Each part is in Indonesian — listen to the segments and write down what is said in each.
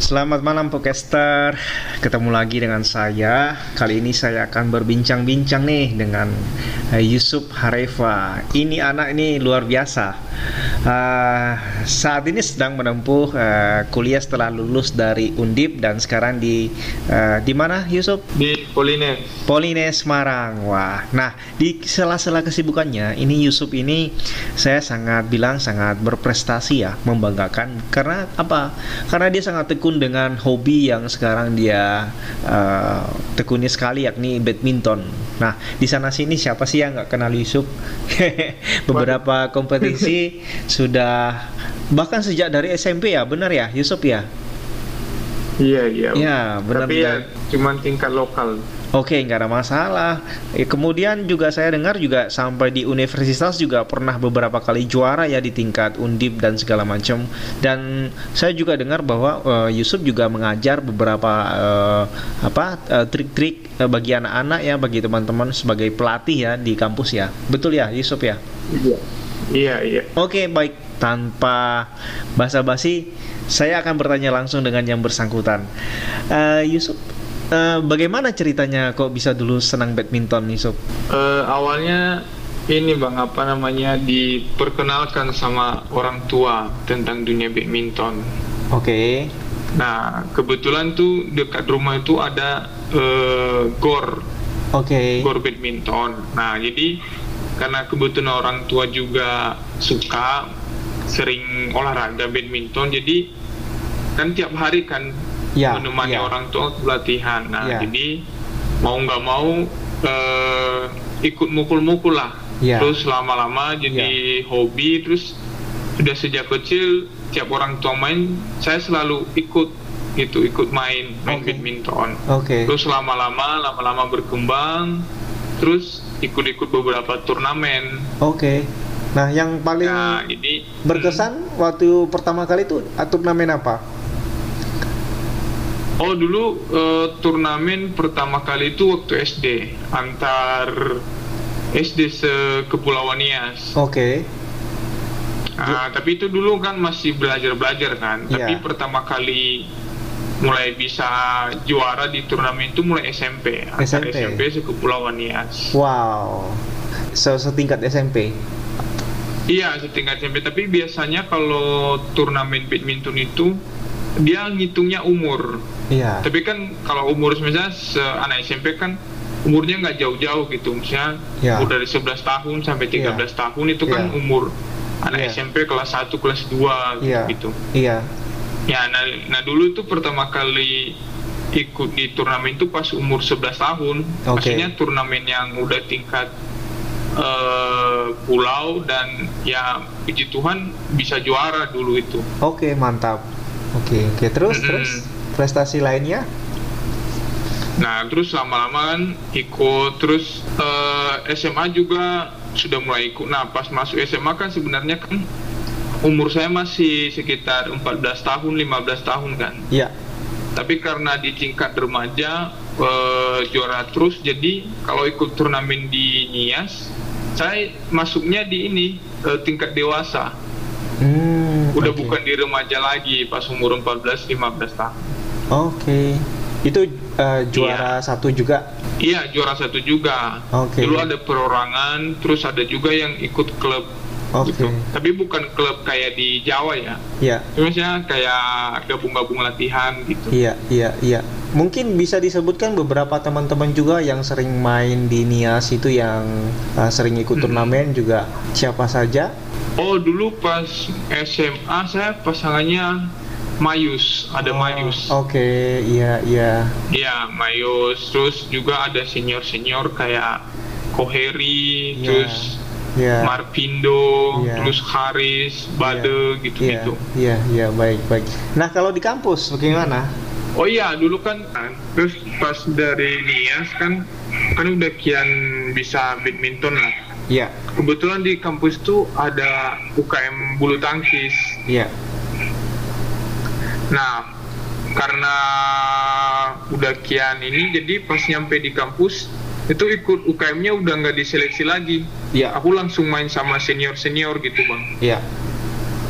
Selamat malam podcaster. Ketemu lagi dengan saya. Kali ini saya akan berbincang-bincang nih Dengan uh, Yusuf Hareva. Ini anak ini luar biasa. Uh, Saat ini sedang menempuh uh, kuliah setelah lulus dari Undip Dan sekarang di uh, di mana Yusuf? Di Polines. Polines Semarang. Wah, nah di sela-sela kesibukannya Ini Yusuf ini saya sangat bilang sangat berprestasi ya Membanggakan. Karena apa? Karena dia sangat tekun tekun dengan hobi yang sekarang dia uh, tekuni sekali yakni badminton. Nah di sana sini siapa sih yang nggak kenal Yusuf? Beberapa kompetisi sudah bahkan sejak dari SMP ya benar ya Yusuf ya? Iya iya. Ya benar. Tapi ya cuman tingkat lokal. Oke, nggak ada masalah. Eh, kemudian juga saya dengar juga sampai di universitas juga pernah beberapa kali juara ya di tingkat undip dan segala macam. Dan saya juga dengar bahwa uh, Yusuf juga mengajar beberapa uh, apa trik-trik uh, bagi anak-anak ya, bagi teman-teman sebagai pelatih ya di kampus ya. Betul ya, Yusuf ya? Iya. Iya iya. Oke baik, tanpa basa-basi saya akan bertanya langsung dengan yang bersangkutan. Uh, Yusuf Uh, bagaimana ceritanya kok bisa dulu senang badminton sob? Uh, awalnya ini bang apa namanya diperkenalkan sama orang tua tentang dunia badminton. Oke. Okay. Nah kebetulan tuh dekat rumah itu ada uh, gor. Oke. Okay. Gor badminton. Nah jadi karena kebetulan orang tua juga suka sering olahraga badminton jadi kan tiap hari kan ya, menemani ya. orang tua pelatihan. Nah, ya. jadi mau nggak mau uh, ikut mukul-mukul lah. Ya. Terus lama-lama jadi ya. hobi. Terus sudah sejak kecil tiap orang tua main, saya selalu ikut gitu, ikut main main okay. badminton. Okay. Terus lama-lama, lama-lama berkembang. Terus ikut-ikut beberapa turnamen. Oke. Okay. Nah, yang paling nah, ini, berkesan hmm. waktu pertama kali itu turnamen apa? Oh dulu uh, turnamen pertama kali itu waktu SD antar SD sekepulauan Nias. Oke. Okay. Nah, tapi itu dulu kan masih belajar-belajar kan. Yeah. Tapi pertama kali mulai bisa juara di turnamen itu mulai SMP. Antar SMP, SMP sekepulauan Nias. Wow. So setingkat SMP. Iya, setingkat SMP. Tapi biasanya kalau turnamen badminton itu dia ngitungnya umur. Iya. Tapi kan kalau umur misalnya anak SMP kan umurnya nggak jauh-jauh gitu, misalnya ya. umur dari 11 tahun sampai 13 ya. tahun itu kan ya. umur anak ya. SMP kelas 1, kelas 2 ya. gitu. Iya. Ya, nah, nah dulu itu pertama kali ikut di turnamen itu pas umur 11 tahun. Okay. Maksudnya turnamen yang udah tingkat uh, pulau dan ya puji Tuhan bisa juara dulu itu. Oke, okay, mantap. Oke, okay, oke okay. terus mm -hmm. terus prestasi lainnya? Nah, terus lama-lama kan ikut terus uh, eh, SMA juga sudah mulai ikut. Nah, pas masuk SMA kan sebenarnya kan umur saya masih sekitar 14 tahun, 15 tahun kan. Iya. Tapi karena di tingkat remaja uh, juara terus, jadi kalau ikut turnamen di Nias, saya masuknya di ini uh, tingkat dewasa. Hmm, Udah okay. bukan di remaja lagi pas umur 14 15 tahun. Oke. Okay. Itu uh, juara iya. satu juga? Iya, juara satu juga. Oke. Okay. Dulu ada perorangan, terus ada juga yang ikut klub. Okay. Gitu. Tapi bukan klub kayak di Jawa ya. Iya. Maksudnya kayak gabung-gabung latihan gitu. Iya, iya, iya. Mungkin bisa disebutkan beberapa teman-teman juga yang sering main di Nias itu yang uh, sering ikut hmm. turnamen juga siapa saja? Oh dulu pas SMA saya pasangannya Mayus, ada oh, Mayus. Oke, okay. iya iya. Iya, Mayus. Terus juga ada senior-senior kayak Koheri, yeah. terus yeah. Marpindo, yeah. terus Haris, Bade gitu-gitu. Iya, yeah. iya, yeah, baik, baik. Nah, kalau di kampus bagaimana? Oh iya, dulu kan terus pas dari Nias kan kan udah kian bisa badminton lah Iya. Kebetulan di kampus itu ada UKM bulu tangkis. Iya. Nah, karena udah kian ini, jadi pas nyampe di kampus itu ikut UKM-nya udah nggak diseleksi lagi. Iya. Aku langsung main sama senior senior gitu bang. Iya.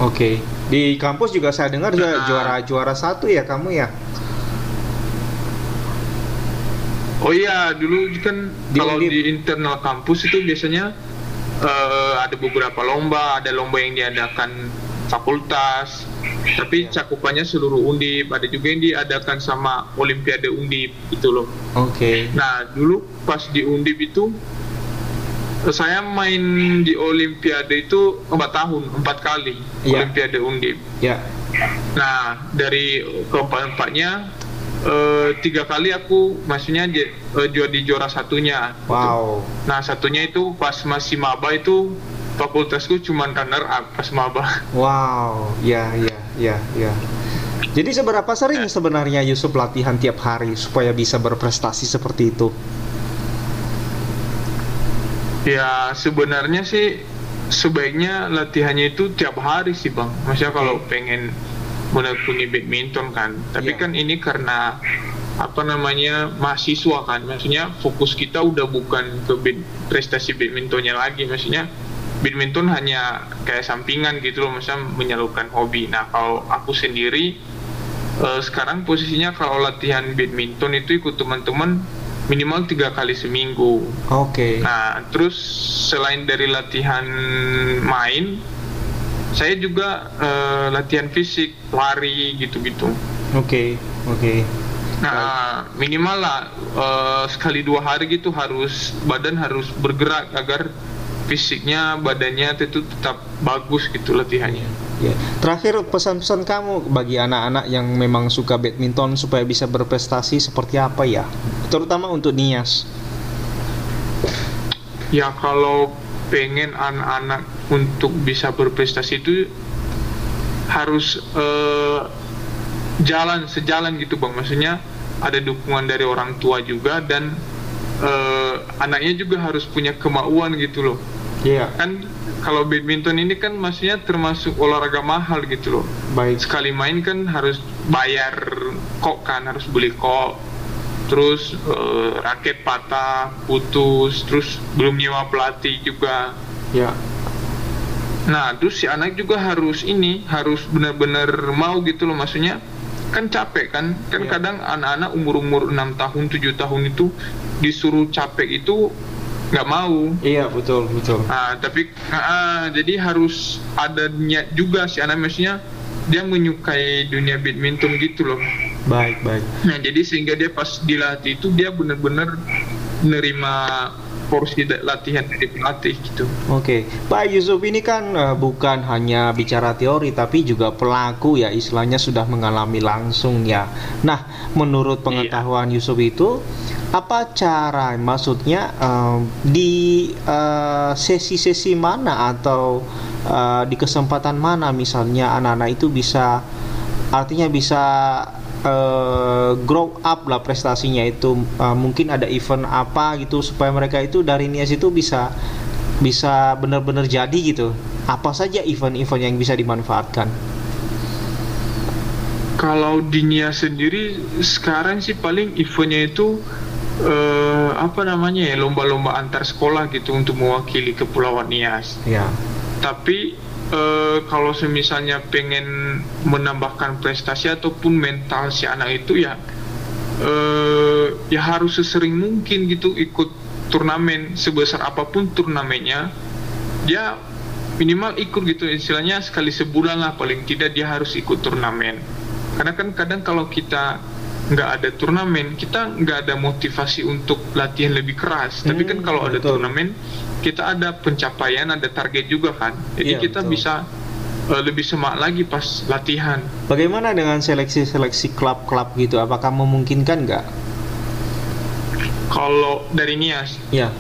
okay. di kampus juga saya dengar nah, juara juara satu ya kamu ya Oh iya, dulu kan di, kalau di, di internal kampus itu biasanya uh, ada beberapa lomba, ada lomba yang diadakan fakultas, tapi ya. cakupannya seluruh undip, ada juga yang diadakan sama Olimpiade undip itu loh. Oke. Okay. Nah dulu pas di undip itu saya main di Olimpiade itu empat tahun, empat kali ya. Olimpiade undip. Ya. Nah dari keempat empatnya uh, tiga kali aku maksudnya uh, juara di juara satunya. Gitu. Wow. Gitu. Nah satunya itu pas masih maba itu fakultasku cuma runner up pas maba. Wow, ya ya ya ya. Jadi seberapa sering ya. sebenarnya Yusuf latihan tiap hari supaya bisa berprestasi seperti itu? Ya sebenarnya sih sebaiknya latihannya itu tiap hari sih bang. Maksudnya kalau pengen menekuni badminton kan tapi yeah. kan ini karena apa namanya mahasiswa kan maksudnya fokus kita udah bukan ke bid, prestasi badmintonnya lagi maksudnya badminton hanya kayak sampingan gitu loh maksudnya menyalurkan hobi nah kalau aku sendiri uh, sekarang posisinya kalau latihan badminton itu ikut teman-teman minimal tiga kali seminggu. Oke. Okay. Nah, terus selain dari latihan main, saya juga uh, latihan fisik lari gitu-gitu oke okay, oke okay. nah minimal lah uh, sekali dua hari gitu harus badan harus bergerak agar fisiknya badannya itu tetap bagus gitu latihannya. Ya. Terakhir pesan-pesan kamu bagi anak-anak yang memang suka badminton supaya bisa berprestasi seperti apa ya? Terutama untuk Nias. Ya kalau pengen anak-anak untuk bisa berprestasi itu harus uh, jalan sejalan gitu bang. Maksudnya ada dukungan dari orang tua juga dan uh, anaknya juga harus punya kemauan gitu loh Iya. Yeah. Kan kalau badminton ini kan maksudnya termasuk olahraga mahal gitu loh. Baik. Sekali main kan harus bayar kok kan harus beli kok terus uh, raket patah, putus, terus belum nyewa pelatih juga. Ya. Nah, terus si anak juga harus ini, harus benar-benar mau gitu loh maksudnya kan capek kan kan ya. kadang anak-anak umur-umur 6 tahun 7 tahun itu disuruh capek itu nggak mau iya betul betul nah tapi nah, jadi harus ada niat juga si anak maksudnya dia menyukai dunia badminton gitu loh baik baik nah jadi sehingga dia pas dilatih itu dia benar-benar menerima porsi latihan dari pelatih gitu. Oke, okay. Pak Yusuf ini kan uh, bukan hanya bicara teori tapi juga pelaku ya istilahnya sudah mengalami langsung ya. Nah, menurut pengetahuan iya. Yusuf itu apa cara maksudnya uh, di uh, sesi-sesi mana atau uh, di kesempatan mana misalnya anak-anak itu bisa artinya bisa uh, grow up lah prestasinya itu uh, mungkin ada event apa gitu supaya mereka itu dari Nias itu bisa bisa benar-benar jadi gitu. Apa saja event-event yang bisa dimanfaatkan? Kalau di Nias sendiri sekarang sih paling eventnya itu uh, apa namanya ya lomba-lomba antar sekolah gitu untuk mewakili kepulauan Nias. Ya. Tapi uh, kalau semisalnya pengen menambahkan prestasi ataupun mental si anak itu ya uh, ya harus sesering mungkin gitu ikut turnamen sebesar apa pun turnamennya dia minimal ikut gitu. Istilahnya sekali sebulan lah paling tidak dia harus ikut turnamen. Karena kan kadang kalau kita nggak ada turnamen kita nggak ada motivasi untuk latihan lebih keras. Hmm, tapi kan hmm, kalau ada turnamen kita ada pencapaian ada target juga kan. Jadi iya, kita betul. bisa uh, lebih semangat lagi pas latihan. Bagaimana dengan seleksi-seleksi klub-klub gitu? Apakah memungkinkan nggak? Kalau dari Nias? Ya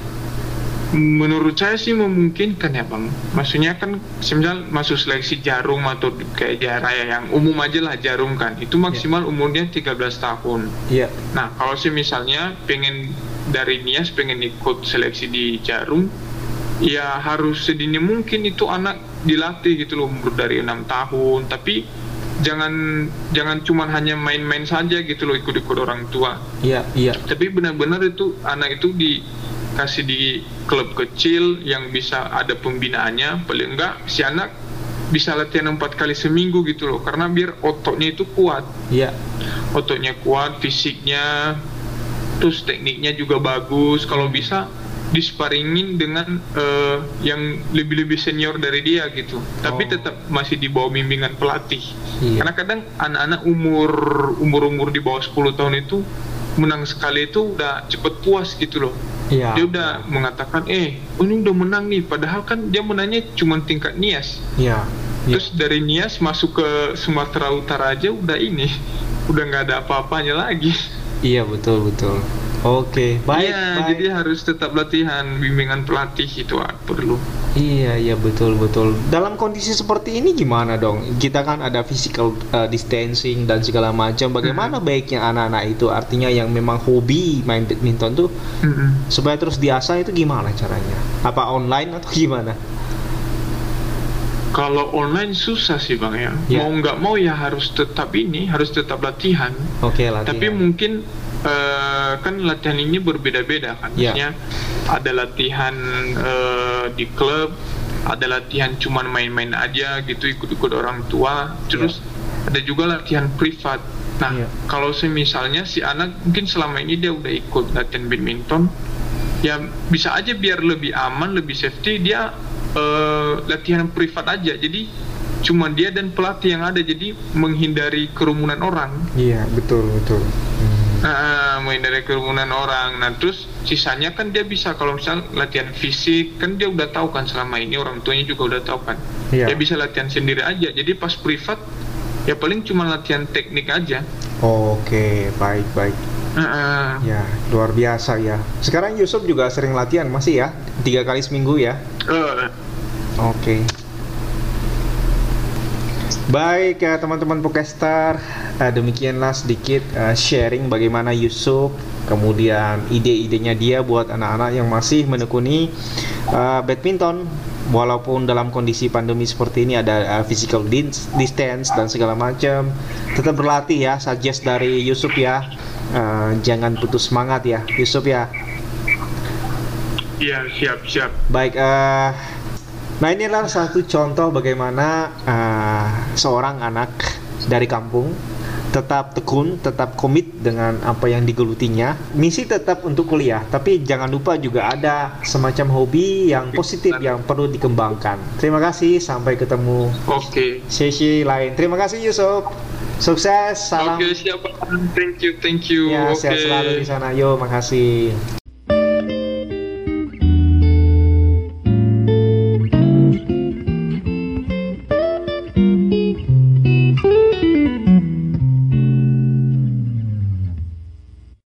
menurut saya sih memungkinkan ya bang. Maksudnya kan semisal masuk seleksi jarum atau kayak jaraya yang umum aja lah jarum kan. Itu maksimal yeah. umurnya 13 tahun. Iya. Yeah. nah kalau sih misalnya pengen dari Nias pengen ikut seleksi di jarum ya harus sedini mungkin itu anak dilatih gitu loh umur dari enam tahun. Tapi jangan jangan cuma hanya main-main saja gitu loh ikut-ikut orang tua. Iya iya. Tapi benar-benar itu anak itu dikasih di klub kecil yang bisa ada pembinaannya paling enggak si anak bisa latihan empat kali seminggu gitu loh karena biar ototnya itu kuat iya ototnya kuat fisiknya terus tekniknya juga bagus kalau bisa disparingin dengan uh, yang lebih-lebih senior dari dia gitu. Tapi oh. tetap masih di bawah bimbingan pelatih. Iya. Karena kadang anak-anak umur umur-umur di bawah 10 tahun itu menang sekali itu udah cepet puas gitu loh. Iya. Dia udah mengatakan, "Eh, oh ini udah menang nih." Padahal kan dia menangnya cuma tingkat Nias. Iya. iya. Terus dari Nias masuk ke Sumatera Utara aja udah ini, udah nggak ada apa-apanya lagi. Iya, betul betul. Oke, baik. Iya, baik. jadi harus tetap latihan bimbingan pelatih itu ah, perlu. Iya, iya betul betul. Dalam kondisi seperti ini gimana dong? Kita kan ada physical uh, distancing dan segala macam. Bagaimana mm -hmm. baiknya anak-anak itu artinya yang memang hobi main badminton tuh mm -hmm. supaya terus diasah itu gimana caranya? Apa online atau gimana? Kalau online susah sih bang ya. Yeah. Mau nggak mau ya harus tetap ini, harus tetap latihan. Oke okay, latihan. Tapi mungkin uh, kan latihan ini berbeda-beda kan. Yeah. Maksudnya ada latihan uh, di klub, ada latihan cuman main-main aja gitu ikut-ikut orang tua, terus yeah. ada juga latihan privat. Nah, yeah. kalau misalnya si anak mungkin selama ini dia udah ikut latihan badminton, ya bisa aja biar lebih aman, lebih safety dia uh, latihan privat aja. Jadi cuma dia dan pelatih yang ada, jadi menghindari kerumunan orang. Iya, betul betul. Hmm uh, menghindari kerumunan orang nah terus sisanya kan dia bisa kalau misal latihan fisik kan dia udah tahu kan selama ini orang tuanya juga udah tahu kan yeah. dia bisa latihan sendiri aja jadi pas privat ya paling cuma latihan teknik aja oke okay, baik baik uh, uh. ya luar biasa ya sekarang Yusuf juga sering latihan masih ya tiga kali seminggu ya uh. oke okay. Baik ya teman-teman Pokestar, uh, demikianlah sedikit uh, sharing bagaimana Yusuf, kemudian ide-idenya dia buat anak-anak yang masih menekuni uh, badminton. Walaupun dalam kondisi pandemi seperti ini ada uh, physical distance dan segala macam tetap berlatih ya suggest dari Yusuf ya. Uh, jangan putus semangat ya Yusuf ya. Iya siap siap. Baik uh, Nah ini adalah satu contoh bagaimana uh, seorang anak dari kampung tetap tekun, tetap komit dengan apa yang digelutinya. Misi tetap untuk kuliah, tapi jangan lupa juga ada semacam hobi yang positif yang perlu dikembangkan. Terima kasih, sampai ketemu. Oke. Okay. Sesi lain. Terima kasih Yusuf. Sukses, salam. Oke, okay, siapa? Thank you, thank you. Ya, okay. sehat selalu di sana. Yo, makasih.